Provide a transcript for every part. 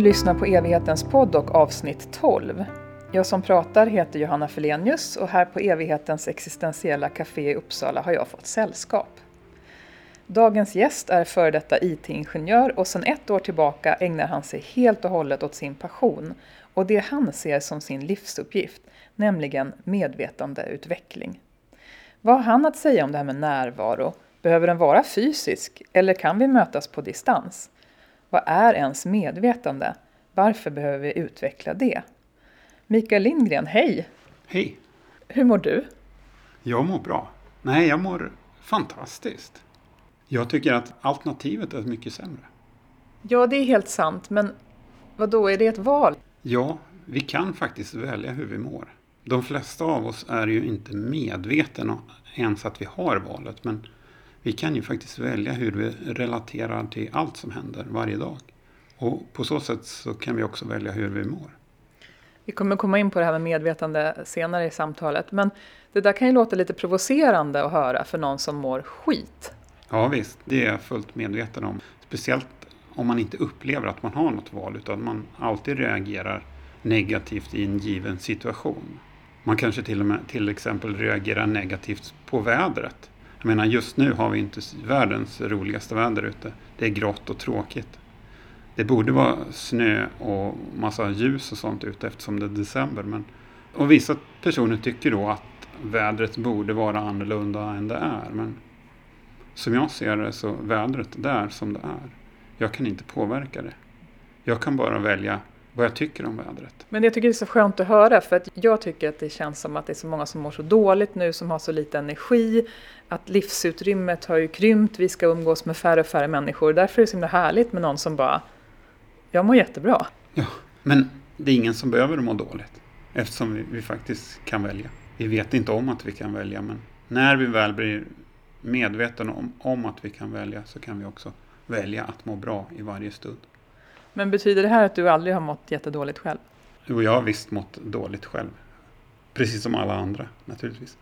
Du lyssnar på Evighetens podd och avsnitt 12. Jag som pratar heter Johanna Felenius och här på Evighetens existentiella café i Uppsala har jag fått sällskap. Dagens gäst är före detta IT-ingenjör och sedan ett år tillbaka ägnar han sig helt och hållet åt sin passion och det han ser som sin livsuppgift, nämligen medvetandeutveckling. Vad har han att säga om det här med närvaro? Behöver den vara fysisk eller kan vi mötas på distans? Vad är ens medvetande? Varför behöver vi utveckla det? Mikael Lindgren, hej! Hej! Hur mår du? Jag mår bra. Nej, jag mår fantastiskt. Jag tycker att alternativet är mycket sämre. Ja, det är helt sant, men vad då är det ett val? Ja, vi kan faktiskt välja hur vi mår. De flesta av oss är ju inte medvetna ens att vi har valet, men vi kan ju faktiskt välja hur vi relaterar till allt som händer varje dag. Och på så sätt så kan vi också välja hur vi mår. Vi kommer komma in på det här med medvetande senare i samtalet, men det där kan ju låta lite provocerande att höra för någon som mår skit. Ja visst, det är jag fullt medveten om. Speciellt om man inte upplever att man har något val, utan man alltid reagerar negativt i en given situation. Man kanske till och med till exempel reagerar negativt på vädret. Jag menar just nu har vi inte världens roligaste väder ute. Det är grått och tråkigt. Det borde vara snö och massa ljus och sånt ute eftersom det är december. Men, och vissa personer tycker då att vädret borde vara annorlunda än det är. Men som jag ser det så vädret det är som det är. Jag kan inte påverka det. Jag kan bara välja vad jag tycker om vädret. Men jag tycker det är så skönt att höra för att jag tycker att det känns som att det är så många som mår så dåligt nu, som har så lite energi, att livsutrymmet har ju krympt, vi ska umgås med färre och färre människor. Därför är det så himla härligt med någon som bara, jag mår jättebra. Ja, men det är ingen som behöver må dåligt eftersom vi, vi faktiskt kan välja. Vi vet inte om att vi kan välja, men när vi väl blir medvetna om, om att vi kan välja så kan vi också välja att må bra i varje stund. Men betyder det här att du aldrig har mått jättedåligt själv? Jo, jag har visst mått dåligt själv. Precis som alla andra naturligtvis.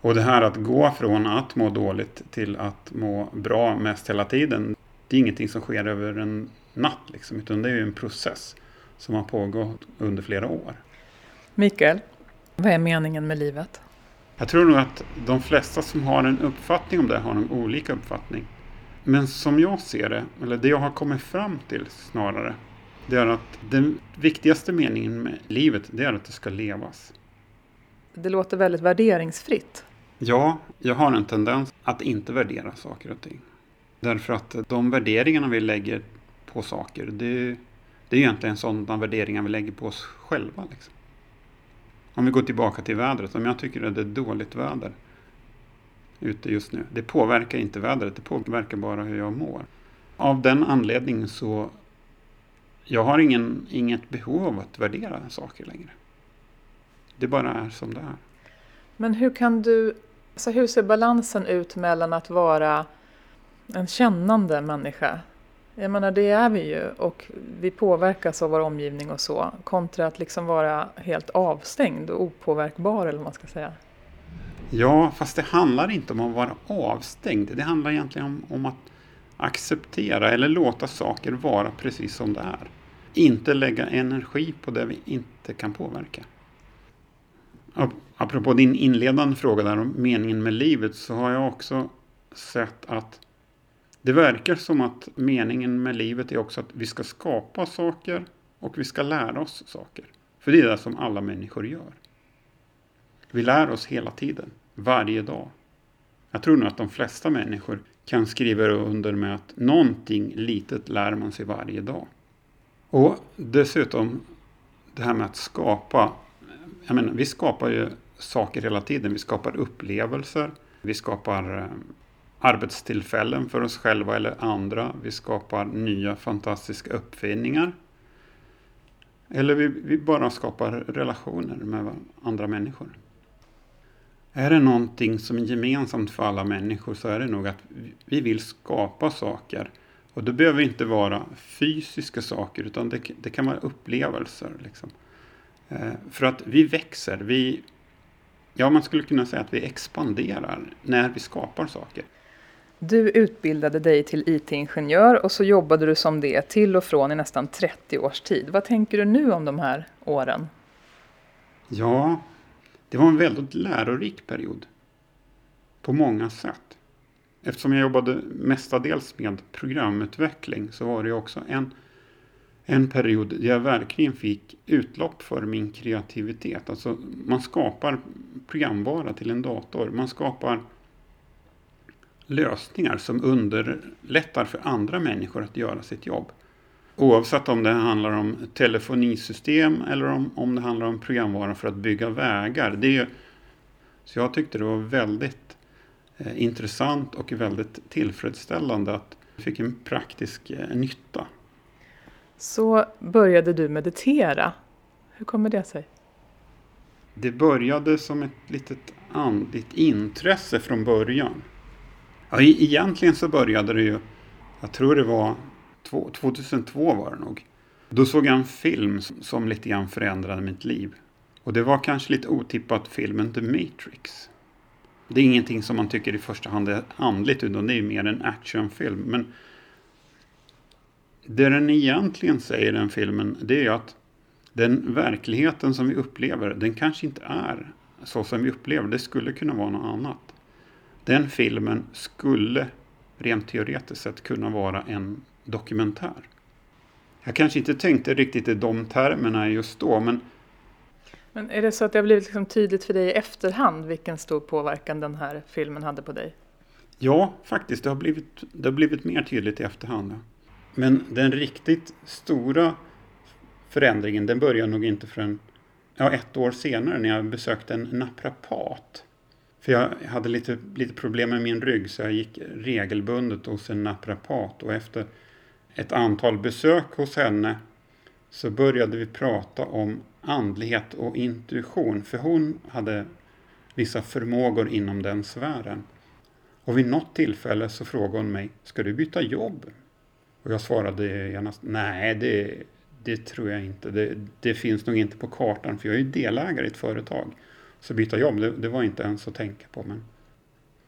Och det här att gå från att må dåligt till att må bra mest hela tiden. Det är ingenting som sker över en natt liksom, utan det är ju en process som har pågått under flera år. Mikael, vad är meningen med livet? Jag tror nog att de flesta som har en uppfattning om det har en olika uppfattning. Men som jag ser det, eller det jag har kommit fram till snarare, det är att den viktigaste meningen med livet, det är att det ska levas. Det låter väldigt värderingsfritt. Ja, jag har en tendens att inte värdera saker och ting. Därför att de värderingarna vi lägger på saker, det, det är egentligen sådana värderingar vi lägger på oss själva. Liksom. Om vi går tillbaka till vädret, om jag tycker att det är dåligt väder, ute just nu. Det påverkar inte vädret, det påverkar bara hur jag mår. Av den anledningen så jag har ingen, inget behov av att värdera saker längre. Det bara är som det är. Men hur kan du, alltså hur ser balansen ut mellan att vara en kännande människa? Jag menar det är vi ju och vi påverkas av vår omgivning och så kontra att liksom vara helt avstängd och opåverkbar eller vad man ska säga. Ja, fast det handlar inte om att vara avstängd. Det handlar egentligen om, om att acceptera eller låta saker vara precis som det är. Inte lägga energi på det vi inte kan påverka. Apropå din inledande fråga där om meningen med livet så har jag också sett att det verkar som att meningen med livet är också att vi ska skapa saker och vi ska lära oss saker. För det är det som alla människor gör. Vi lär oss hela tiden varje dag. Jag tror nog att de flesta människor kan skriva under med att någonting litet lär man sig varje dag. Och dessutom det här med att skapa. Jag menar, vi skapar ju saker hela tiden. Vi skapar upplevelser. Vi skapar eh, arbetstillfällen för oss själva eller andra. Vi skapar nya fantastiska uppfinningar. Eller vi, vi bara skapar relationer med andra människor. Är det någonting som är gemensamt för alla människor så är det nog att vi vill skapa saker. Och det behöver inte vara fysiska saker utan det, det kan vara upplevelser. Liksom. Eh, för att vi växer, vi, ja man skulle kunna säga att vi expanderar när vi skapar saker. Du utbildade dig till IT-ingenjör och så jobbade du som det till och från i nästan 30 års tid. Vad tänker du nu om de här åren? Ja, det var en väldigt lärorik period. På många sätt. Eftersom jag jobbade mestadels med programutveckling så var det också en, en period där jag verkligen fick utlopp för min kreativitet. Alltså man skapar programvara till en dator. Man skapar lösningar som underlättar för andra människor att göra sitt jobb. Oavsett om det handlar om telefonisystem eller om, om det handlar om programvara för att bygga vägar. Det är, så jag tyckte det var väldigt eh, intressant och väldigt tillfredsställande att jag fick en praktisk eh, nytta. Så började du meditera. Hur kommer det sig? Det började som ett litet andligt intresse från början. Ja, egentligen så började det ju, jag tror det var 2002 var det nog. Då såg jag en film som lite grann förändrade mitt liv. Och det var kanske lite otippat filmen The Matrix. Det är ingenting som man tycker i första hand är andligt utan det är mer en actionfilm. Men det den egentligen säger den filmen det är att den verkligheten som vi upplever den kanske inte är så som vi upplever. Det skulle kunna vara något annat. Den filmen skulle rent teoretiskt sett kunna vara en dokumentär. Jag kanske inte tänkte riktigt i de termerna just då, men... Men är det så att det har blivit liksom tydligt för dig i efterhand vilken stor påverkan den här filmen hade på dig? Ja, faktiskt. Det har blivit, det har blivit mer tydligt i efterhand. Men den riktigt stora förändringen, den började nog inte förrän ja, ett år senare när jag besökte en naprapat. För jag hade lite, lite problem med min rygg så jag gick regelbundet hos en naprapat och efter ett antal besök hos henne så började vi prata om andlighet och intuition för hon hade vissa förmågor inom den sfären. Och vid något tillfälle så frågade hon mig, ska du byta jobb? Och jag svarade genast, nej det, det tror jag inte. Det, det finns nog inte på kartan för jag är ju delägare i ett företag. Så byta jobb, det, det, var inte ens att tänka på. Men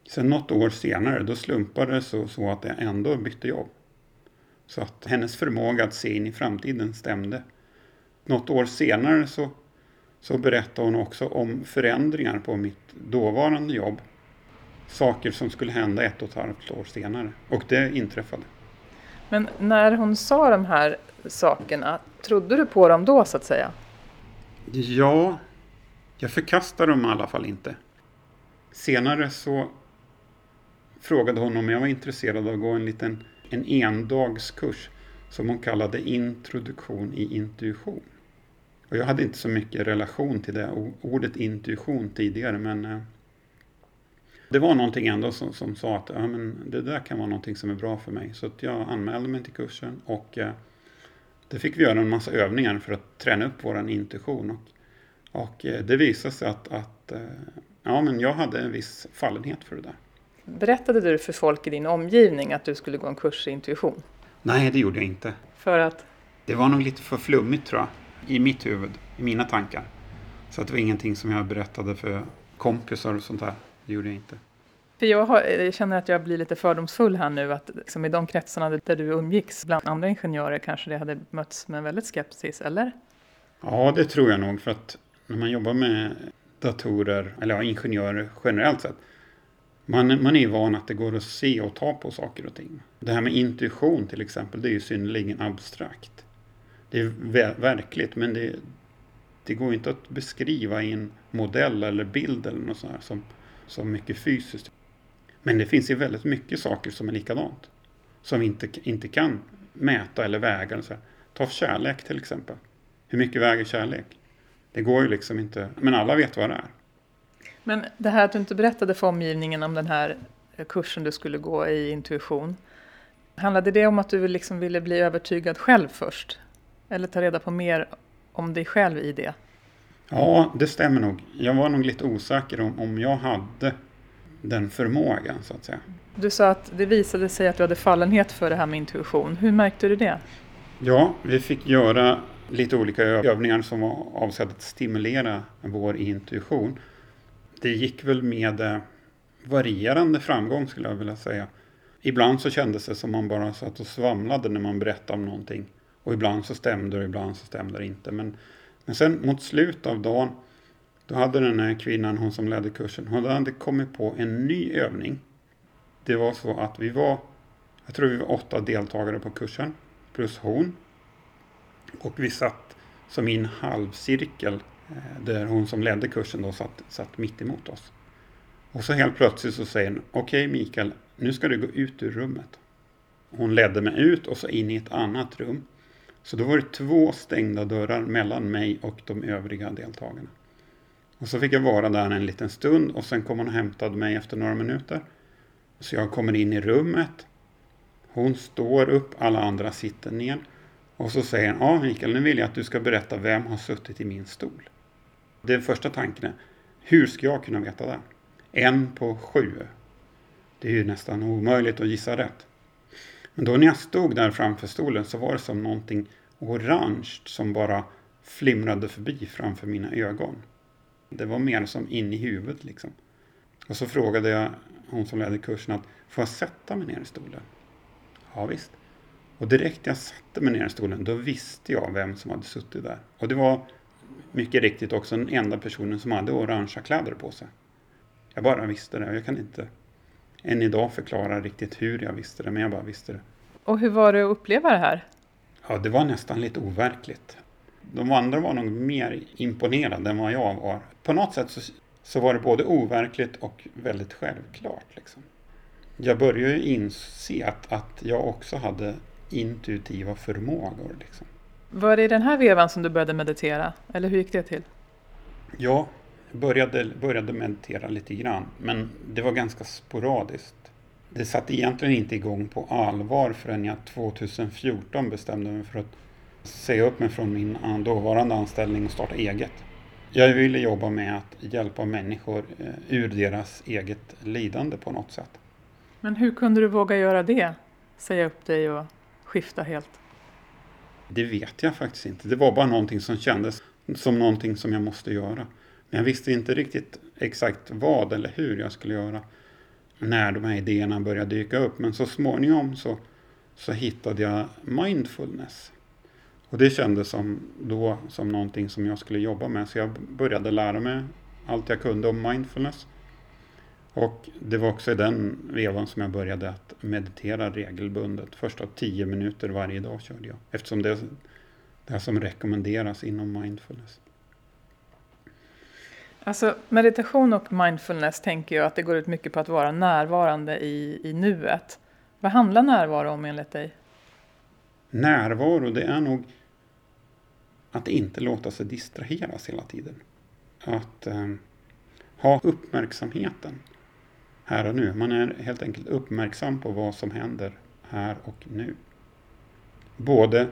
sen något år senare, då slumpade det så, så att jag ändå bytte jobb. Så att hennes förmåga att se in i framtiden stämde. Något år senare så, så berättade hon också om förändringar på mitt dåvarande jobb. Saker som skulle hända ett och ett halvt år senare. Och det inträffade. Men när hon sa de här sakerna, trodde du på dem då så att säga? Ja, jag förkastar dem i alla fall inte. Senare så frågade hon om jag var intresserad av att gå en liten en endagskurs som hon kallade introduktion i intuition. Och jag hade inte så mycket relation till det ordet intuition tidigare men eh, det var någonting ändå som, som sa att ja, men det där kan vara någonting som är bra för mig. Så att jag anmälde mig till kursen och eh, det fick vi göra en massa övningar för att träna upp vår intuition. Och, och eh, det visade sig att, att eh, ja, men jag hade en viss fallenhet för det där. Berättade du för folk i din omgivning att du skulle gå en kurs i intuition? Nej, det gjorde jag inte. För att? Det var nog lite för flummigt tror jag, i mitt huvud, i mina tankar. Så att det var ingenting som jag berättade för kompisar och sånt där. Det gjorde jag inte. För jag, har, jag känner att jag blir lite fördomsfull här nu, att liksom i de kretsarna där du umgicks bland andra ingenjörer kanske det hade mötts med väldigt skepsis, eller? Ja, det tror jag nog, för att när man jobbar med datorer, eller ja, ingenjörer generellt sett, man, man är van att det går att se och ta på saker och ting. Det här med intuition till exempel, det är ju synnerligen abstrakt. Det är verkligt, men det, det går inte att beskriva i en modell eller bild eller något sånt här som, som mycket fysiskt. Men det finns ju väldigt mycket saker som är likadant. Som vi inte, inte kan mäta eller väga. Så Ta kärlek till exempel. Hur mycket väger kärlek? Det går ju liksom inte, men alla vet vad det är. Men det här att du inte berättade för omgivningen om den här kursen du skulle gå i intuition. Handlade det om att du liksom ville bli övertygad själv först? Eller ta reda på mer om dig själv i det? Ja, det stämmer nog. Jag var nog lite osäker om, om jag hade den förmågan så att säga. Du sa att det visade sig att du hade fallenhet för det här med intuition. Hur märkte du det? Ja, vi fick göra lite olika övningar som var avsedda att stimulera vår intuition. Det gick väl med eh, varierande framgång skulle jag vilja säga. ibland så kändes det som man bara satt och svamlade när man berättade om någonting. Och ibland så stämde det och ibland så stämde det inte. Men, men sen mot slutet av dagen, då hade den här kvinnan, hon som ledde kursen, hon hade kommit på en ny övning. Det var så att vi var, jag tror vi var åtta deltagare på kursen, plus hon. Och vi satt som i en halvcirkel eh, där hon som ledde kursen då satt, satt mitt emot oss. Och så helt plötsligt så säger hon, okej okay, Mikael, nu ska du gå ut ur rummet. Hon ledde mig ut och så in i ett annat rum. Så då var det två stängda dörrar mellan mig och de övriga deltagarna. Och så fick jag vara där en liten stund och sen kom hon och hämtade mig efter några minuter. Så jag kommer in i rummet. Hon står upp, alla andra sitter ner. Och så säger han, ja Mikael, nu vill jag att du ska berätta vem har suttit i min stol. Den första tanken är, hur ska jag kunna veta det? En på sju. Det är ju nästan omöjligt att gissa rätt. Men då när jag stod där framför stolen så var det som någonting orange som bara flimrade förbi framför mina ögon. Det var mer som in i huvudet liksom. Och så frågade jag hon som ledde kursen att får jag sätta mig ner i stolen? Ja visst. Och direkt jag satte mig ner i stolen då visste jag vem som hade suttit där. Och det var mycket riktigt också den enda personen som hade orangea kläder på sig. Jag bara visste det. Jag kan inte än idag förklara riktigt hur jag visste det, men jag bara visste det. Och hur var det att uppleva det här? Ja, det var nästan lite overkligt. De andra var nog mer imponerade än vad jag var. På något sätt så, så var det både overkligt och väldigt självklart. Liksom. Jag började ju inse att, att jag också hade intuitiva förmågor. Liksom. Var det i den här vevan som du började meditera? Eller hur gick det till? Ja, började, började meditera lite grann, men det var ganska sporadiskt. Det satte egentligen inte igång på allvar förrän jag 2014 bestämde mig för att säga upp mig från min dåvarande anställning och starta eget. Jag ville jobba med att hjälpa människor eh, ur deras eget lidande på något sätt. Men hur kunde du våga göra det? Säga upp dig och skifta helt? Det vet jag faktiskt inte. Det var bara någonting som kändes som någonting som jag måste göra. Men jag visste inte riktigt exakt vad eller hur jag skulle göra när de här idéerna började dyka upp. Men så småningom så, så hittade jag mindfulness. Och det kändes som, då som någonting som jag skulle jobba med. Så jag började lära mig allt jag kunde om mindfulness. Och det var också i den vevan som jag började att meditera regelbundet. Första tio minuter varje dag körde jag. Eftersom det är det som rekommenderas inom mindfulness. Alltså meditation och mindfulness tänker jag att det går ut mycket på att vara närvarande i, i nuet. Vad handlar närvaro om enligt dig? Närvaro, det är nog att inte låta sig distraheras hela tiden. Att eh, ha uppmärksamheten här och nu. Man är helt enkelt uppmärksam på vad som händer här och nu. Både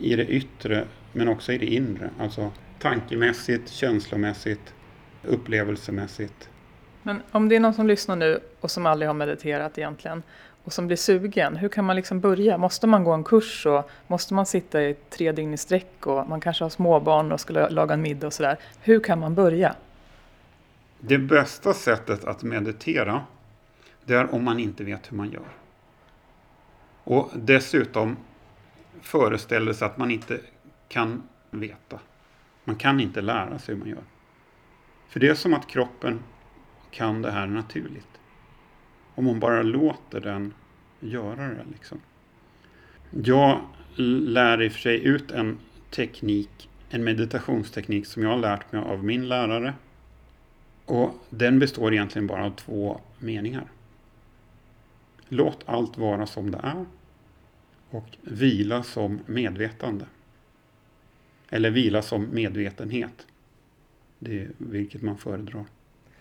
i det yttre men också i det inre. Alltså tankemässigt, känslomässigt, upplevelsemässigt. Men om det är någon som lyssnar nu och som aldrig har mediterat egentligen och som blir sugen, hur kan man liksom börja? Måste man gå en kurs och måste man sitta i tre dygn i sträck och man kanske har småbarn och ska laga en middag och sådär. Hur kan man börja? Det bästa sättet att meditera det är om man inte vet hur man gör. Och dessutom föreställer sig att man inte kan veta. Man kan inte lära sig hur man gör. För det är som att kroppen kan det här naturligt. Om man bara låter den göra det. Liksom. Jag lär i och för sig ut en teknik, en meditationsteknik som jag har lärt mig av min lärare. Och den består egentligen bara av två meningar. Låt allt vara som det är och vila som medvetande. Eller vila som medvetenhet. Det är vilket man föredrar.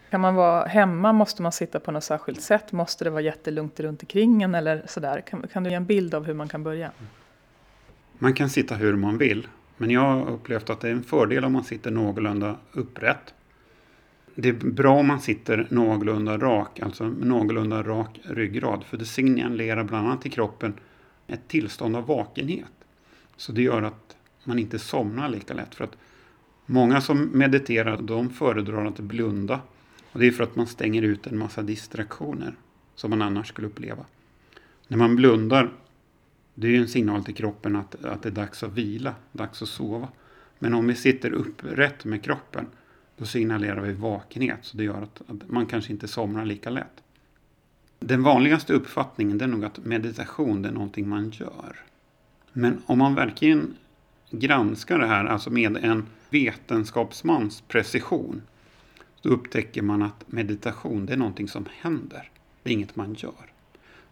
Kan man vara hemma? Måste man sitta på något särskilt sätt? Måste det vara jättelugnt runt omkring en eller sådär? Kan, kan du ge en bild av hur man kan börja? Man kan sitta hur man vill. Men jag har upplevt att det är en fördel om man sitter någorlunda upprätt. Det är bra om man sitter någorlunda rak, alltså någorlunda rak ryggrad. För det signalerar bland annat i kroppen ett tillstånd av vakenhet. Så det gör att man inte somnar lika lätt. För att Många som mediterar de föredrar att blunda. Och det är för att man stänger ut en massa distraktioner som man annars skulle uppleva. När man blundar, det är ju en signal till kroppen att, att det är dags att vila, dags att sova. Men om vi sitter upprätt med kroppen, då signalerar vi vakenhet. Så det gör att, att man kanske inte somnar lika lätt. Den vanligaste uppfattningen är nog att meditation är någonting man gör. Men om man verkligen granskar det här, alltså med en vetenskapsmans precision, då upptäcker man att meditation det är någonting som händer. Det är inget man gör.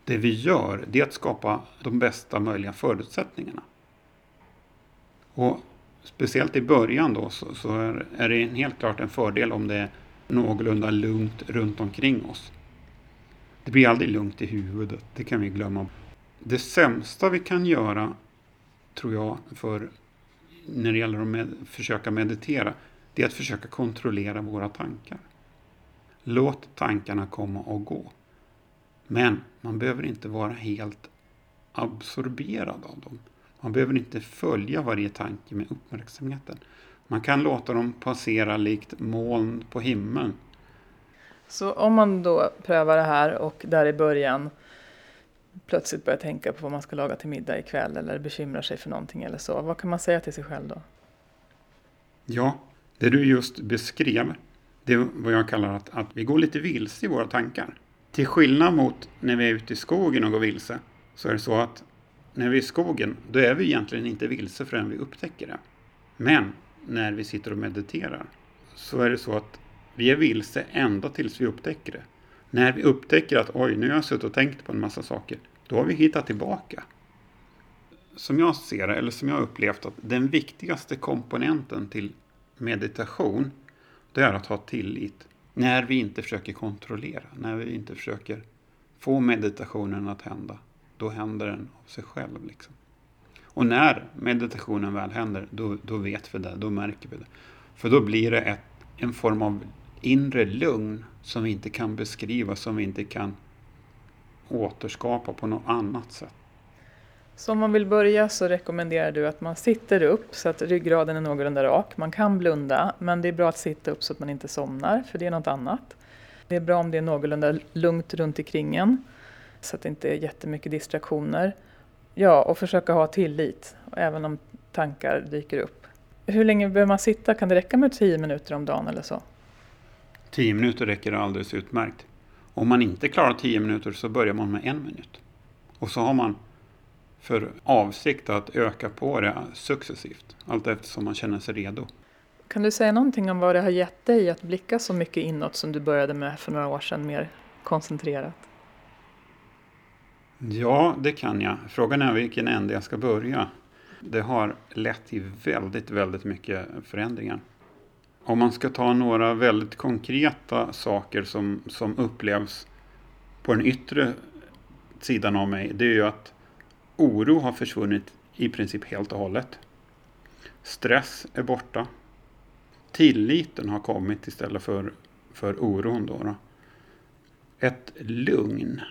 Det vi gör det är att skapa de bästa möjliga förutsättningarna. Och Speciellt i början då så, så är, är det helt klart en fördel om det är någorlunda lugnt runt omkring oss. Det blir aldrig lugnt i huvudet, det kan vi glömma. Det sämsta vi kan göra, tror jag, för när det gäller att med, försöka meditera, det är att försöka kontrollera våra tankar. Låt tankarna komma och gå. Men man behöver inte vara helt absorberad av dem. Man behöver inte följa varje tanke med uppmärksamheten. Man kan låta dem passera likt moln på himlen. Så om man då prövar det här och där i början plötsligt börjar tänka på vad man ska laga till middag ikväll eller bekymrar sig för någonting eller så. Vad kan man säga till sig själv då? Ja, det du just beskrev, det är vad jag kallar att, att vi går lite vilse i våra tankar. Till skillnad mot när vi är ute i skogen och går vilse, så är det så att när vi är i skogen, då är vi egentligen inte vilse förrän vi upptäcker det. Men när vi sitter och mediterar så är det så att vi är vilse ända tills vi upptäcker det. När vi upptäcker att oj, nu har jag suttit och tänkt på en massa saker, då har vi hittat tillbaka. Som jag ser det, eller som jag upplevt att den viktigaste komponenten till meditation, det är att ha tillit. När vi inte försöker kontrollera, när vi inte försöker få meditationen att hända då händer den av sig själv. Liksom. Och när meditationen väl händer, då, då vet vi det, då märker vi det. För då blir det ett, en form av inre lugn som vi inte kan beskriva, som vi inte kan återskapa på något annat sätt. Så om man vill börja så rekommenderar du att man sitter upp så att ryggraden är någorlunda rak. Man kan blunda, men det är bra att sitta upp så att man inte somnar, för det är något annat. Det är bra om det är någorlunda lugnt runt omkring en så att det inte är jättemycket distraktioner. Ja, och försöka ha tillit, även om tankar dyker upp. Hur länge behöver man sitta? Kan det räcka med tio minuter om dagen eller så? Tio minuter räcker alldeles utmärkt. Om man inte klarar tio minuter så börjar man med en minut. Och så har man för avsikt att öka på det successivt, allt eftersom man känner sig redo. Kan du säga någonting om vad det har gett dig att blicka så mycket inåt som du började med för några år sedan, mer koncentrerat? Ja, det kan jag. Frågan är vilken ände jag ska börja. Det har lett till väldigt, väldigt mycket förändringar. Om man ska ta några väldigt konkreta saker som, som upplevs på den yttre sidan av mig, det är ju att oro har försvunnit i princip helt och hållet. Stress är borta. Tilliten har kommit istället för, för oron. Då, då. Ett lugn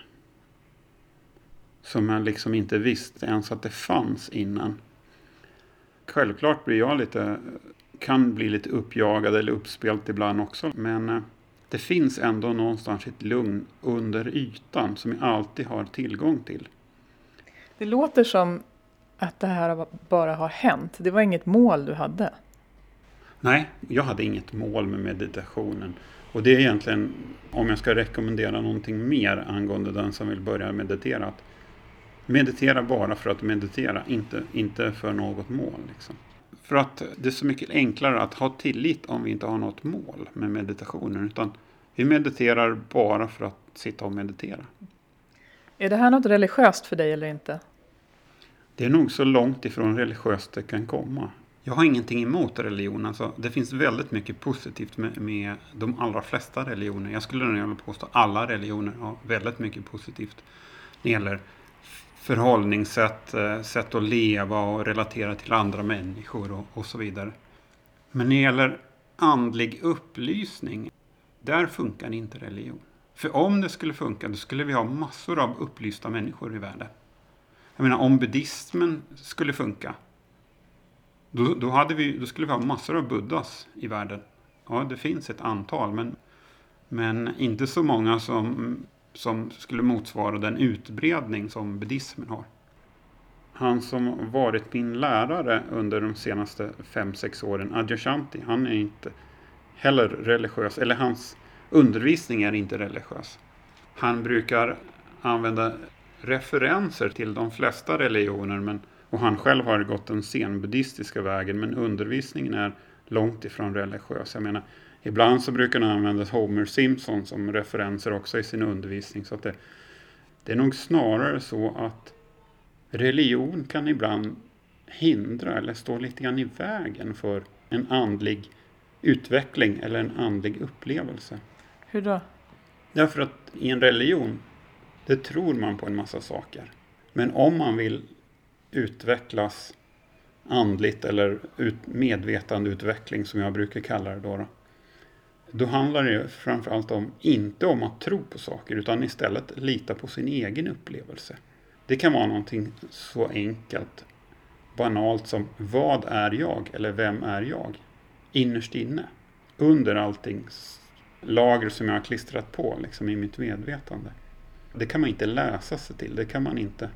som jag liksom inte visste ens att det fanns innan. Självklart blir jag lite, kan bli lite uppjagad eller uppspelt ibland också. Men eh, det finns ändå någonstans ett lugn under ytan som jag alltid har tillgång till. Det låter som att det här bara har hänt. Det var inget mål du hade? Nej, jag hade inget mål med meditationen. Och det är egentligen, om jag ska rekommendera någonting mer angående den som vill börja meditera, att Meditera bara för att meditera, inte, inte för något mål. Liksom. För att det är så mycket enklare att ha tillit om vi inte har något mål med meditationen. Utan vi mediterar bara för att sitta och meditera. Är det här något religiöst för dig eller inte? Det är nog så långt ifrån religiöst det kan komma. Jag har ingenting emot religion. Alltså, det finns väldigt mycket positivt med, med de allra flesta religioner. Jag skulle nog påstå att alla religioner har väldigt mycket positivt. Det gäller förhållningssätt, eh, sätt att leva och relatera till andra människor och, och så vidare. Men när det gäller andlig upplysning, där funkar inte religion. För om det skulle funka, då skulle vi ha massor av upplysta människor i världen. Jag menar, om buddhismen skulle funka, då, då, hade vi, då skulle vi ha massor av buddhas i världen. Ja, det finns ett antal, men, men inte så många som som skulle motsvara den utbredning som buddhismen har. Han som varit min lärare under de senaste 5-6 åren, Adyashanti, han är inte heller religiös, eller hans undervisning är inte religiös. Han brukar använda referenser till de flesta religioner men, och han själv har gått den zenbuddhistiska vägen men undervisningen är långt ifrån religiös. Jag menar, ibland så brukar han använda Homer Simpson som referenser också i sin undervisning. Så att det, det är nog snarare så att religion kan ibland hindra eller stå lite grann i vägen för en andlig utveckling eller en andlig upplevelse. Hur då? Därför att i en religion, det tror man på en massa saker. Men om man vill utvecklas andligt eller ut, medvetandeutveckling som jag brukar kalla det då, då. Då handlar det framförallt om, inte om att tro på saker utan istället lita på sin egen upplevelse. Det kan vara någonting så enkelt, banalt som vad är jag eller vem är jag? Innerst inne, under allting lager som jag har klistrat på liksom, i mitt medvetande. Det kan man inte läsa sig till, det kan man inte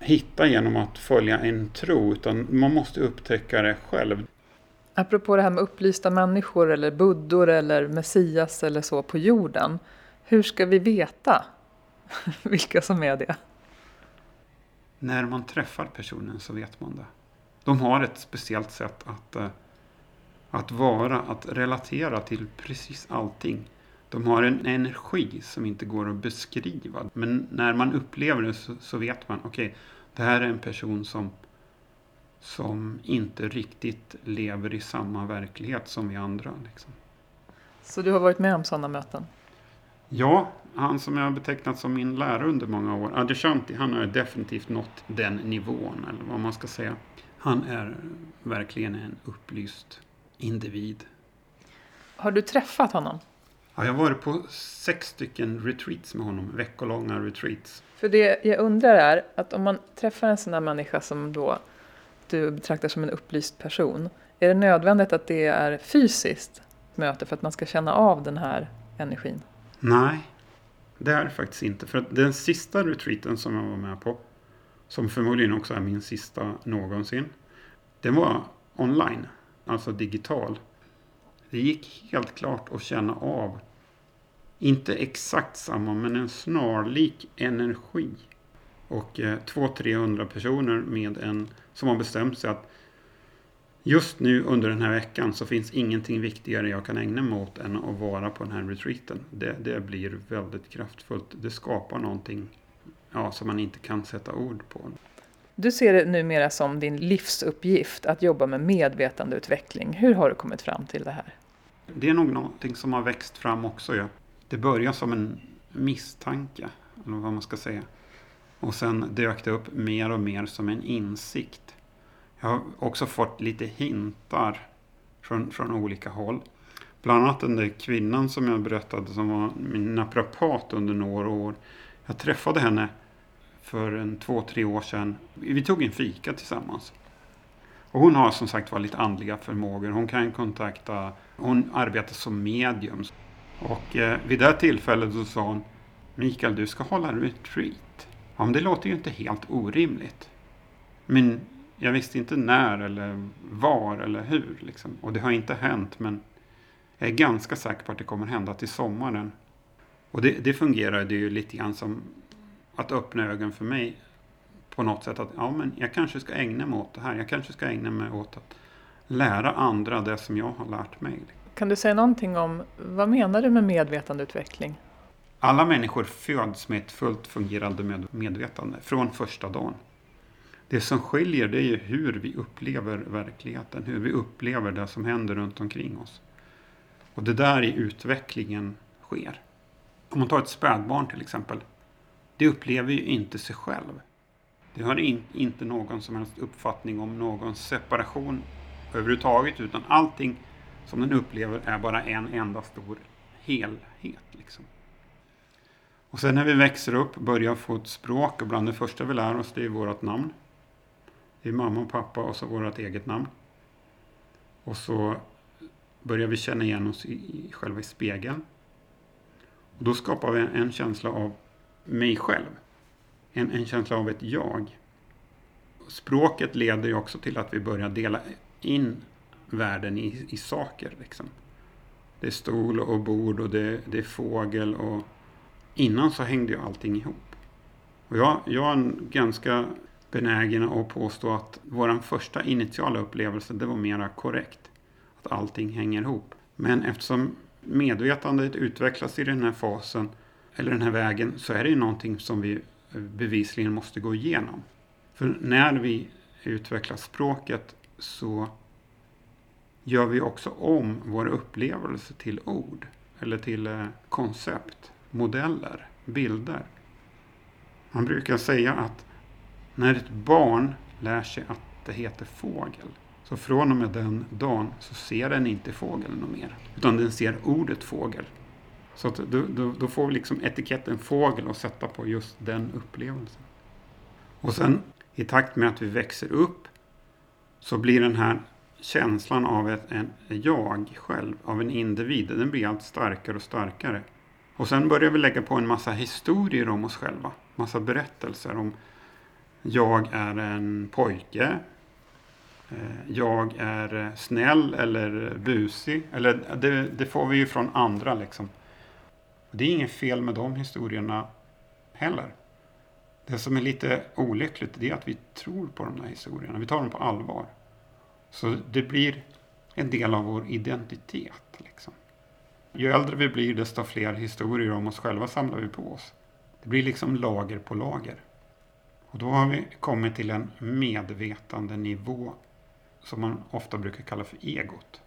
hitta genom att följa en tro, utan man måste upptäcka det själv. Apropå det här med upplysta människor eller buddor eller messias eller så på jorden. Hur ska vi veta vilka som är det? När man träffar personen så vet man det. De har ett speciellt sätt att, eh, att vara, att relatera till precis allting. De har en energi som inte går att beskriva. Men när man upplever det så, så vet man, okej, okay, det här är en person som, som inte riktigt lever i samma verklighet som vi andra. Liksom. Så du har varit med om sådana möten? Ja, han som jag har betecknat som min lärare under många år, Adyashanti, han har definitivt nått den nivån, eller vad man ska säga. Han är verkligen en upplyst individ. Har du träffat honom? Ja, jag har varit på sex stycken retreats med honom, veckolånga retreats. För det jag undrar är att om man träffar en sån här människa som då du betraktar som en upplyst person, är det nödvändigt att det är fysiskt möte för att man ska känna av den här energin? Nej, det är det faktiskt inte. För den sista retreaten som jag var med på, som förmodligen också är min sista någonsin, den var online, alltså digital. Det gick helt klart att känna av, inte exakt samma, men en snarlik energi. Och eh, 200-300 personer med en, som har bestämt sig att just nu under den här veckan så finns ingenting viktigare jag kan ägna mig åt än att vara på den här retreaten. Det, det blir väldigt kraftfullt. Det skapar någonting ja, som man inte kan sätta ord på. Du ser det numera som din livsuppgift att jobba med medvetandeutveckling. Hur har du kommit fram till det här? Det är nog någonting som har växt fram också. Ja. Det började som en misstanke, eller vad man ska säga. Och sen dök det upp mer och mer som en insikt. Jag har också fått lite hintar från, från olika håll. Bland annat den där kvinnan som jag berättade som var min naprapat under några år. Jag träffade henne för en två, tre år sedan. Vi tog en fika tillsammans. Och hon har som sagt var lite andliga förmågor. Hon kan kontakta, hon arbetar som medium. Och eh, vid det tillfället så sa hon Mikael, du ska hålla retreat. Ja, men det låter ju inte helt orimligt. Men jag visste inte när eller var eller hur. Liksom. Och det har inte hänt, men jag är ganska säker på att det kommer hända till sommaren. Och det, det fungerade ju lite grann som att öppna ögonen för mig på något sätt att ja, men jag kanske ska ägna mig åt det här. Jag kanske ska ägna mig åt att lära andra det som jag har lärt mig. Kan du säga någonting om vad menar du med medvetandeutveckling? Alla människor föds med ett fullt fungerande medvetande från första dagen. Det som skiljer det är ju hur vi upplever verkligheten, hur vi upplever det som händer runt omkring oss. Och det där i utvecklingen sker. Om man tar ett spädbarn till exempel. Det upplever ju inte sig själv. Det har in, inte någon som helst uppfattning om någon separation överhuvudtaget utan allting som den upplever är bara en enda stor helhet. Liksom. Och sen när vi växer upp, börjar få ett språk och bland det första vi lär oss det är vårt namn. Det är mamma och pappa och så vårt eget namn. Och så börjar vi känna igen oss i, i själva spegeln. Och då skapar vi en känsla av mig själv. En, en känsla av ett jag. Språket leder ju också till att vi börjar dela in världen i, i saker. Liksom. Det är stol och bord och det, det är fågel och innan så hängde ju allting ihop. Och jag, jag är ganska benägen att påstå att vår första initiala upplevelse det var mera korrekt. Att allting hänger ihop. Men eftersom medvetandet utvecklas i den här fasen eller den här vägen så är det ju någonting som vi bevisligen måste gå igenom. För när vi utvecklar språket så gör vi också om vår upplevelse till ord eller till eh, koncept, modeller, bilder. Man brukar säga att när ett barn lär sig att det heter fågel så från och med den dagen så ser den inte fågeln något mer. Utan den ser ordet fågel. Så att då, då, då får vi liksom etiketten fågel att sätta på just den upplevelsen. Och sen i takt med att vi växer upp så blir den här känslan av ett en jag själv, av en individ, den blir allt starkare och starkare. Och sen börjar vi lägga på en massa historier om oss själva. Massa berättelser om jag är en pojke. Eh, jag är eh, snäll eller busig. Eller det, det får vi ju från andra liksom. Det är inget fel med de historierna heller. Det som är lite olyckligt är att vi tror på de här historierna. Vi tar dem på allvar. Så det blir en del av vår identitet. Liksom. Ju äldre vi blir desto fler historier om oss själva samlar vi på oss. Det blir liksom lager på lager. Och då har vi kommit till en medvetande nivå som man ofta brukar kalla för egot.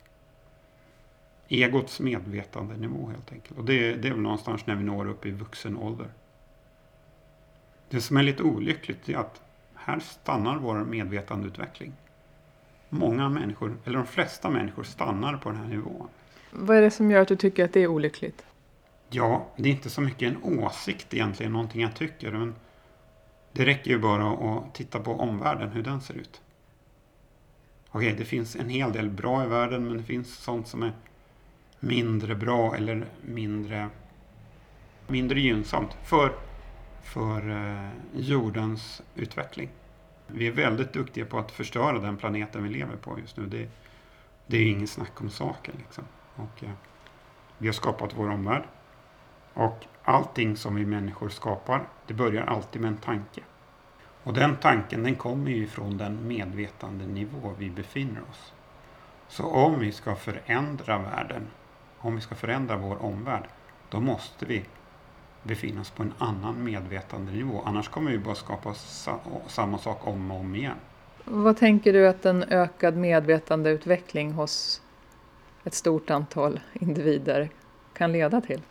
Egots medvetandenivå helt enkelt. Och det, det är väl någonstans när vi når upp i vuxen ålder. Det som är lite olyckligt är att här stannar vår medvetandeutveckling. Många människor, eller de flesta människor, stannar på den här nivån. Vad är det som gör att du tycker att det är olyckligt? Ja, det är inte så mycket en åsikt egentligen, någonting jag tycker. Men det räcker ju bara att titta på omvärlden, hur den ser ut. Okej, det finns en hel del bra i världen, men det finns sånt som är mindre bra eller mindre, mindre gynnsamt för, för eh, jordens utveckling. Vi är väldigt duktiga på att förstöra den planeten vi lever på just nu. Det, det är ingen snack om saken. Liksom. Och, eh, vi har skapat vår omvärld. Och allting som vi människor skapar, det börjar alltid med en tanke. Och den tanken den kommer ju från den medvetandenivå vi befinner oss. Så om vi ska förändra världen, om vi ska förändra vår omvärld, då måste vi befinna oss på en annan medvetandenivå. Annars kommer vi bara skapa samma sak om och om igen. Vad tänker du att en ökad medvetandeutveckling hos ett stort antal individer kan leda till?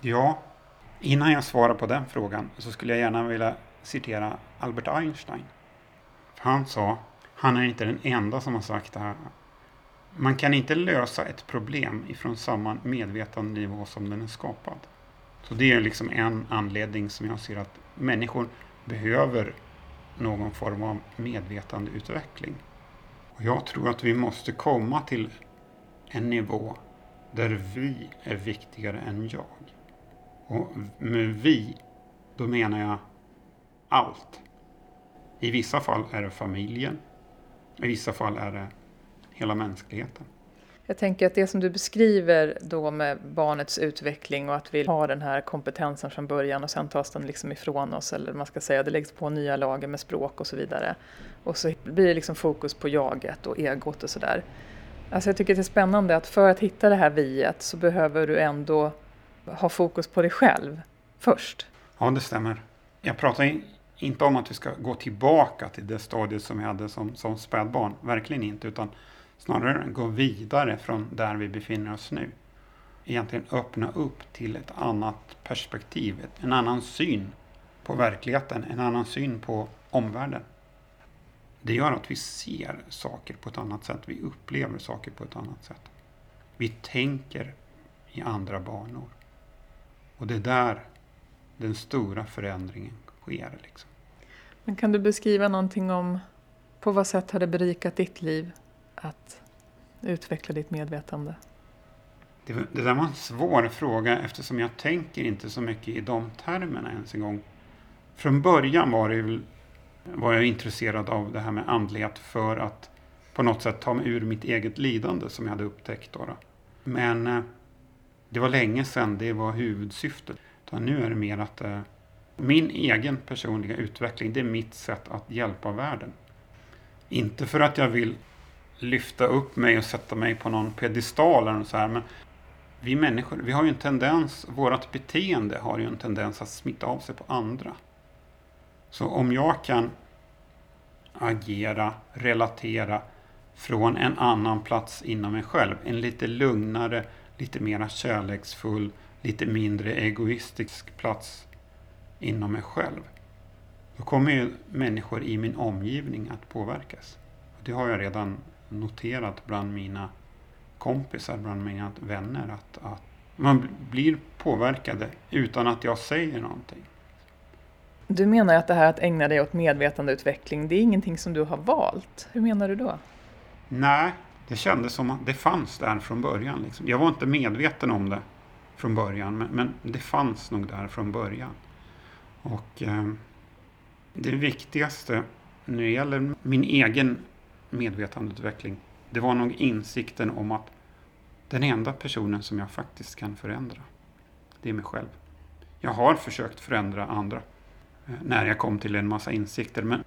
Ja, innan jag svarar på den frågan så skulle jag gärna vilja citera Albert Einstein. Han sa, han är inte den enda som har sagt det här. Man kan inte lösa ett problem ifrån samma medvetandenivå som den är skapad. Så det är liksom en anledning som jag ser att människor behöver någon form av medvetandeutveckling. Och jag tror att vi måste komma till en nivå där vi är viktigare än jag. Och med vi, då menar jag allt. I vissa fall är det familjen. I vissa fall är det hela mänskligheten. Jag tänker att det som du beskriver då med barnets utveckling och att vi har den här kompetensen från början och sen tas den liksom ifrån oss eller man ska säga det läggs på nya lager med språk och så vidare. Och så blir det liksom fokus på jaget och egot och sådär. Alltså jag tycker det är spännande att för att hitta det här viet så behöver du ändå ha fokus på dig själv först. Ja, det stämmer. Jag pratar inte om att vi ska gå tillbaka till det stadiet som vi hade som, som spädbarn. Verkligen inte. Utan snarare gå vidare från där vi befinner oss nu. Egentligen öppna upp till ett annat perspektiv, en annan syn på verkligheten, en annan syn på omvärlden. Det gör att vi ser saker på ett annat sätt, vi upplever saker på ett annat sätt. Vi tänker i andra banor. Och det är där den stora förändringen sker. Liksom. Men kan du beskriva någonting om på vad sätt har det berikat ditt liv att utveckla ditt medvetande? Det, det där var en svår fråga eftersom jag tänker inte så mycket i de termerna ens en gång. Från början var, det, var jag intresserad av det här med andlighet för att på något sätt ta mig ur mitt eget lidande som jag hade upptäckt. Då. Men eh, det var länge sedan det var huvudsyftet. Utan nu är det mer att eh, min egen personliga utveckling, det är mitt sätt att hjälpa världen. Inte för att jag vill lyfta upp mig och sätta mig på någon pedestal eller så här, men vi människor, vi har ju en tendens, vårt beteende har ju en tendens att smitta av sig på andra. Så om jag kan agera, relatera från en annan plats inom mig själv, en lite lugnare, lite mera kärleksfull, lite mindre egoistisk plats inom mig själv. Då kommer ju människor i min omgivning att påverkas. Det har jag redan noterat bland mina kompisar, bland mina vänner, att, att man blir påverkade utan att jag säger någonting. Du menar att det här att ägna dig åt medvetandeutveckling, det är ingenting som du har valt? Hur menar du då? Nej, det kändes som att det fanns där från början. Liksom. Jag var inte medveten om det från början, men, men det fanns nog där från början. Och eh, det viktigaste när det gäller min egen medvetandeutveckling, det var nog insikten om att den enda personen som jag faktiskt kan förändra, det är mig själv. Jag har försökt förändra andra när jag kom till en massa insikter, men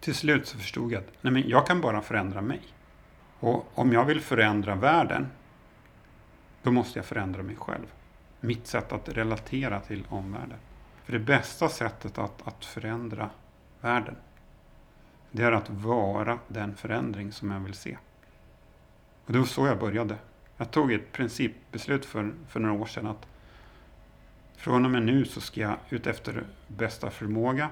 till slut så förstod jag att nej men jag kan bara förändra mig. Och om jag vill förändra världen, då måste jag förändra mig själv. Mitt sätt att relatera till omvärlden. För det bästa sättet att, att förändra världen, det är att vara den förändring som jag vill se. Och det var så jag började. Jag tog ett principbeslut för, för några år sedan att från och med nu så ska jag utefter bästa förmåga,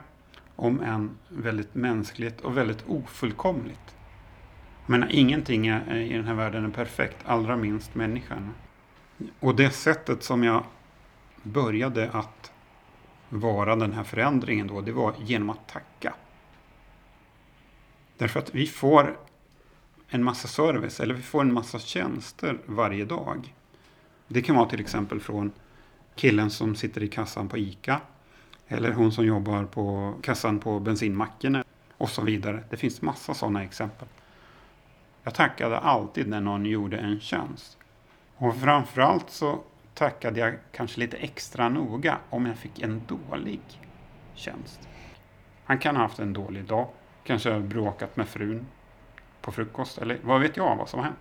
om än väldigt mänskligt och väldigt ofullkomligt. Men ingenting är, eh, i den här världen är perfekt, allra minst människan. Och det sättet som jag började att vara den här förändringen då, det var genom att tacka. Därför att vi får en massa service, eller vi får en massa tjänster varje dag. Det kan vara till exempel från killen som sitter i kassan på ICA, eller hon som jobbar på kassan på bensinmacken och så vidare. Det finns massa sådana exempel. Jag tackade alltid när någon gjorde en tjänst. Och framförallt så tackade jag kanske lite extra noga om jag fick en dålig tjänst. Han kan ha haft en dålig dag, kanske bråkat med frun på frukost eller vad vet jag vad som har hänt.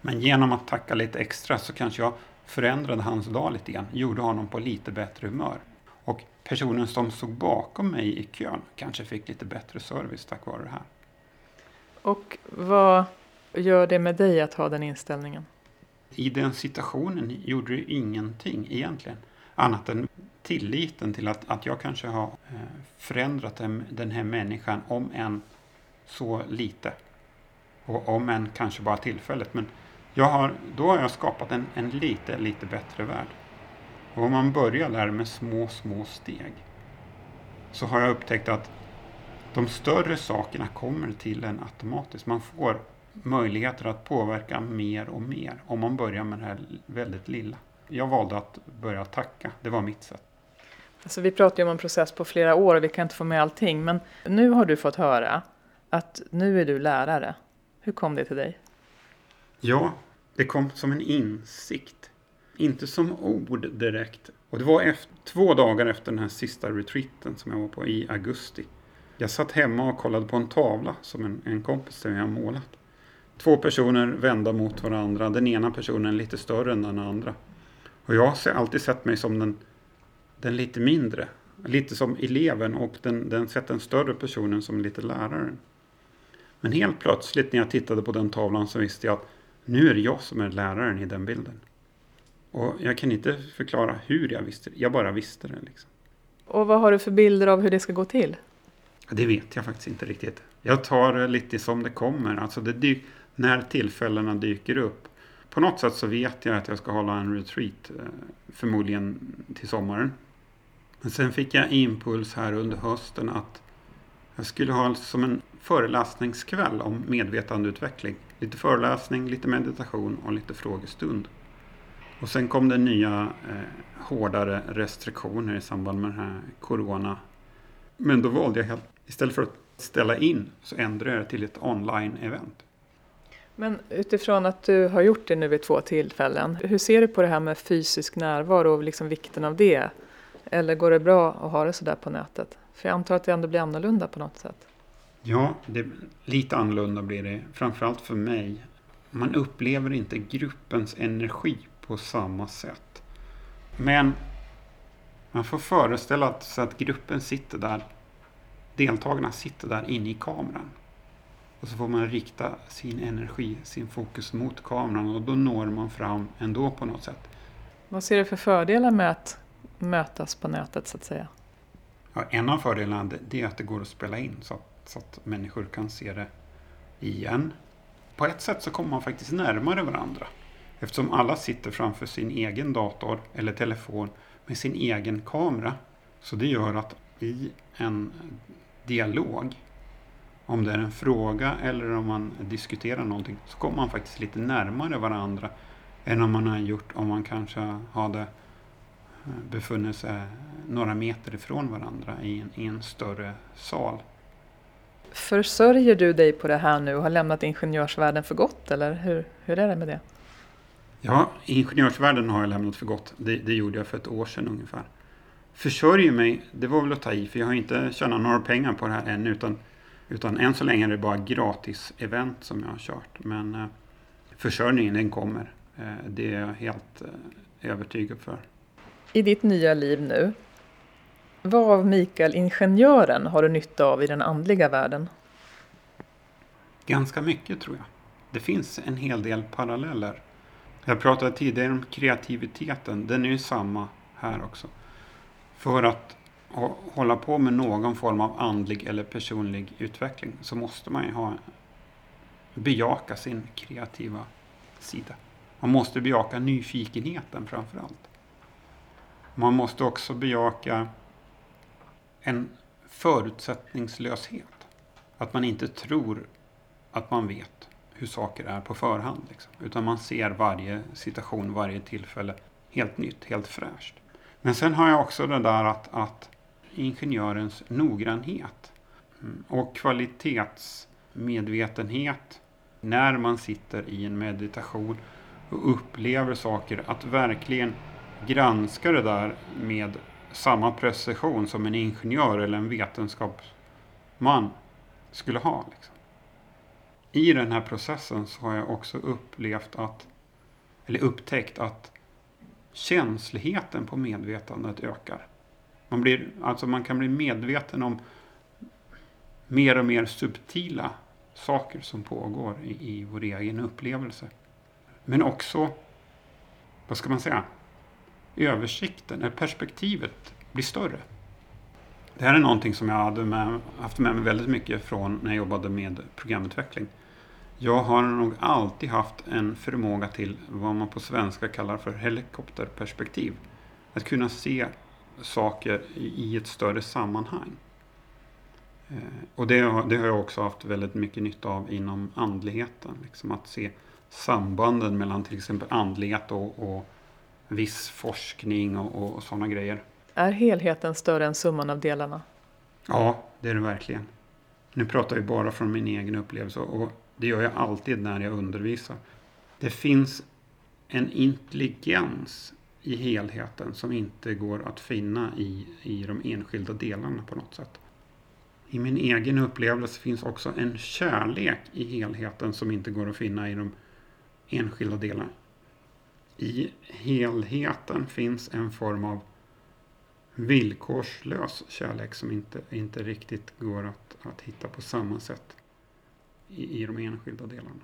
Men genom att tacka lite extra så kanske jag förändrade hans dag lite grann, gjorde honom på lite bättre humör. Och personen som stod bakom mig i kön kanske fick lite bättre service tack vare det här. Och vad gör det med dig att ha den inställningen? I den situationen gjorde det ingenting egentligen. Annat än tilliten till att, att jag kanske har eh, förändrat den här människan, om än så lite. Och om än kanske bara tillfället. Men jag har, då har jag skapat en, en lite, lite bättre värld. Och om man börjar där med små, små steg så har jag upptäckt att de större sakerna kommer till en automatiskt. Man får möjligheter att påverka mer och mer om man börjar med det här väldigt lilla. Jag valde att börja tacka, det var mitt sätt. Alltså vi pratar ju om en process på flera år och vi kan inte få med allting, men nu har du fått höra att nu är du lärare. Hur kom det till dig? Ja, det kom som en insikt. Inte som ord direkt. Och det var efter, två dagar efter den här sista retreaten som jag var på i augusti. Jag satt hemma och kollade på en tavla som en, en kompis till mig har målat. Två personer vända mot varandra, den ena personen lite större än den andra. Och jag har alltid sett mig som den, den lite mindre. Lite som eleven och den, den sett den större personen som lite läraren. Men helt plötsligt när jag tittade på den tavlan så visste jag att nu är det jag som är läraren i den bilden. Och jag kan inte förklara hur jag visste det, jag bara visste det. Liksom. Och vad har du för bilder av hur det ska gå till? Det vet jag faktiskt inte riktigt. Jag tar det lite som det kommer. Alltså det dyk, när tillfällena dyker upp. På något sätt så vet jag att jag ska hålla en retreat. Eh, förmodligen till sommaren. Men sen fick jag impuls här under hösten att jag skulle ha som en föreläsningskväll om medvetandeutveckling. Lite föreläsning, lite meditation och lite frågestund. Och sen kom det nya eh, hårdare restriktioner i samband med den här corona. Men då valde jag helt, istället för att ställa in så ändrade jag det till ett online-event. Men utifrån att du har gjort det nu vid två tillfällen, hur ser du på det här med fysisk närvaro och liksom vikten av det? Eller går det bra att ha det sådär på nätet? För jag antar att det ändå blir annorlunda på något sätt. Ja, det, lite annorlunda blir det. Framförallt för mig. Man upplever inte gruppens energi på samma sätt. Men man får föreställa sig att gruppen sitter där. Deltagarna sitter där inne i kameran. Och så får man rikta sin energi, sin fokus mot kameran och då når man fram ändå på något sätt. Vad ser du för fördelar med att mötas på nätet så att säga? Ja, en av fördelarna är att det går att spela in så att, så att människor kan se det igen. På ett sätt så kommer man faktiskt närmare varandra. Eftersom alla sitter framför sin egen dator eller telefon med sin egen kamera. Så det gör att i en dialog, om det är en fråga eller om man diskuterar någonting, så kommer man faktiskt lite närmare varandra än om man har gjort om man kanske hade eh, befunnit sig några meter ifrån varandra i en, i en större sal. Försörjer du dig på det här nu och har lämnat ingenjörsvärlden för gott eller hur, hur är det med det? Ja, ingenjörsvärlden har jag lämnat för gott. Det, det, gjorde jag för ett år sedan ungefär. Försörjer mig, det var väl att ta i, för jag har inte tjänat några pengar på det här än. Utan, utan än så länge är det bara gratis-event som jag har kört. Men eh, försörjningen, den kommer. Eh, det är jag helt eh, övertygad för. I ditt nya liv nu, vad av Mikael Ingenjören har du nytta av i den andliga världen? Ganska mycket tror jag. Det finns en hel del paralleller. Jag pratade tidigare om kreativiteten. Den är ju samma här också. För att hålla på med någon form av andlig eller personlig utveckling så måste man ju ha bejaka sin kreativa sida. Man måste bejaka nyfikenheten framför allt. Man måste också bejaka en förutsättningslöshet. Att man inte tror att man vet hur saker är på förhand. Liksom. Utan man ser varje situation, varje tillfälle helt nytt, helt fräscht. Men sen har jag också det där att, att ingenjörens noggrannhet mm, och kvalitetsmedvetenhet när man sitter i en meditation och upplever saker, att verkligen granska det där med samma precision som en ingenjör eller en vetenskapsman skulle ha. Liksom. I den här processen så har jag också upplevt att, eller upptäckt att känsligheten på medvetandet ökar. Man, blir, alltså man kan bli medveten om mer och mer subtila saker som pågår i, i vår egen upplevelse. Men också, vad ska man säga, översikten, eller perspektivet blir större. Det här är någonting som jag hade med, haft med mig väldigt mycket från när jag jobbade med programutveckling. Jag har nog alltid haft en förmåga till vad man på svenska kallar för helikopterperspektiv. Att kunna se saker i ett större sammanhang. Eh, och det, det har jag också haft väldigt mycket nytta av inom andligheten. Liksom att se sambanden mellan till exempel andlighet och, och viss forskning och, och sådana grejer. Är helheten större än summan av delarna? Ja, det är det verkligen. Nu pratar jag bara från min egen upplevelse och det gör jag alltid när jag undervisar. Det finns en intelligens i helheten som inte går att finna i, i de enskilda delarna på något sätt. I min egen upplevelse finns också en kärlek i helheten som inte går att finna i de enskilda delarna. I helheten finns en form av villkorslös kärlek som inte, inte riktigt går att, att hitta på samma sätt i, i de enskilda delarna.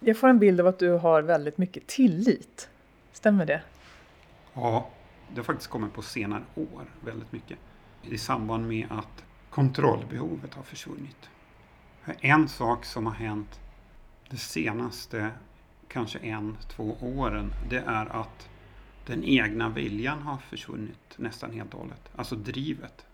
Jag får en bild av att du har väldigt mycket tillit. Stämmer det? Ja, det har faktiskt kommit på senare år väldigt mycket. I samband med att kontrollbehovet har försvunnit. En sak som har hänt det senaste kanske en, två åren, det är att den egna viljan har försvunnit nästan helt och hållet. Alltså drivet,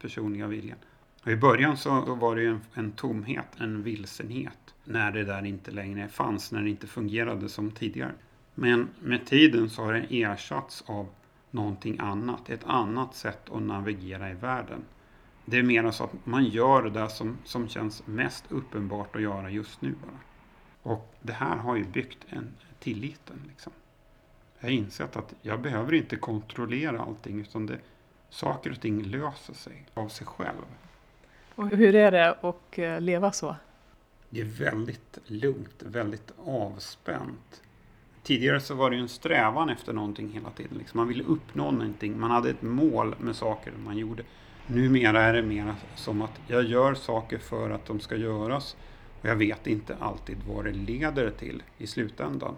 personliga viljan. Och I början så var det en, en tomhet, en vilsenhet, när det där inte längre fanns, när det inte fungerade som tidigare. Men med tiden så har det ersatts av någonting annat. Ett annat sätt att navigera i världen. Det är mer så att man gör det som, som känns mest uppenbart att göra just nu bara. Och det här har ju byggt en tilliten. Liksom. Jag har insett att jag behöver inte kontrollera allting utan det, saker och ting löser sig av sig själv. Och hur är det att eh, leva så? Det är väldigt lugnt, väldigt avspänt. Tidigare så var det ju en strävan efter någonting hela tiden. Liksom man ville uppnå någonting, man hade ett mål med saker man gjorde. Numera är det mer som att jag gör saker för att de ska göras och jag vet inte alltid vad det leder till i slutändan.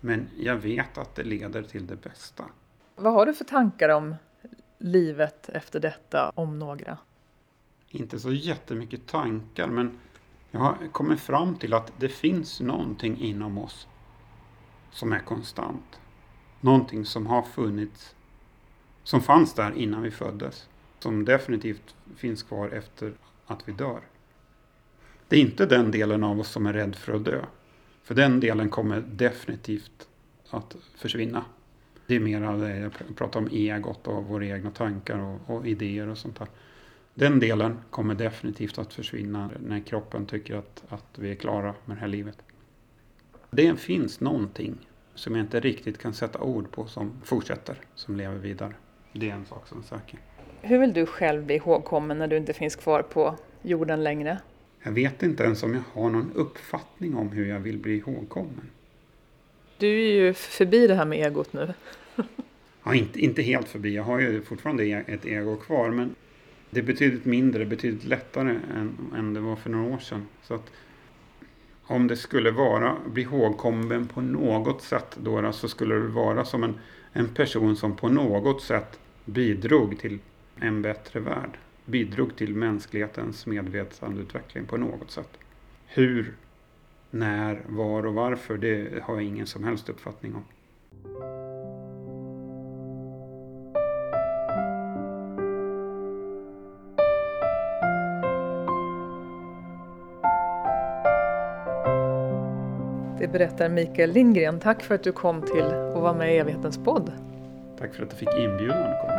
Men jag vet att det leder till det bästa. Vad har du för tankar om livet efter detta, om några? Inte så jättemycket tankar, men jag har kommit fram till att det finns någonting inom oss som är konstant. Någonting som har funnits, som fanns där innan vi föddes. Som definitivt finns kvar efter att vi dör. Det är inte den delen av oss som är rädd för att dö. För den delen kommer definitivt att försvinna. Det är mer det jag pratar om egot och våra egna tankar och, och, idéer och sånt där. Den delen kommer definitivt att försvinna när kroppen tycker att, att vi är klara med det här livet. Det finns någonting som jag inte riktigt kan sätta ord på som fortsätter, som lever vidare. Det är en sak som är säker. Hur vill du själv bli ihågkommen när du inte finns kvar på jorden längre? Jag vet inte ens om jag har någon uppfattning om hur jag vill bli ihågkommen. Du är ju förbi det här med egot nu. ja, inte, inte helt förbi. Jag har ju fortfarande e- ett ego kvar. Men det är betydligt mindre, betydligt lättare än, än det var för några år sedan. Så att om det skulle vara, bli ihågkommen på något sätt då, så skulle det vara som en, en person som på något sätt bidrog till en bättre värld bidrog till mänsklighetens medvetandeutveckling på något sätt. Hur, när, var och varför, det har jag ingen som helst uppfattning om. Det berättar Mikael Lindgren. Tack för att du kom till och var med i evighetens podd. Tack för att du fick inbjudan att komma.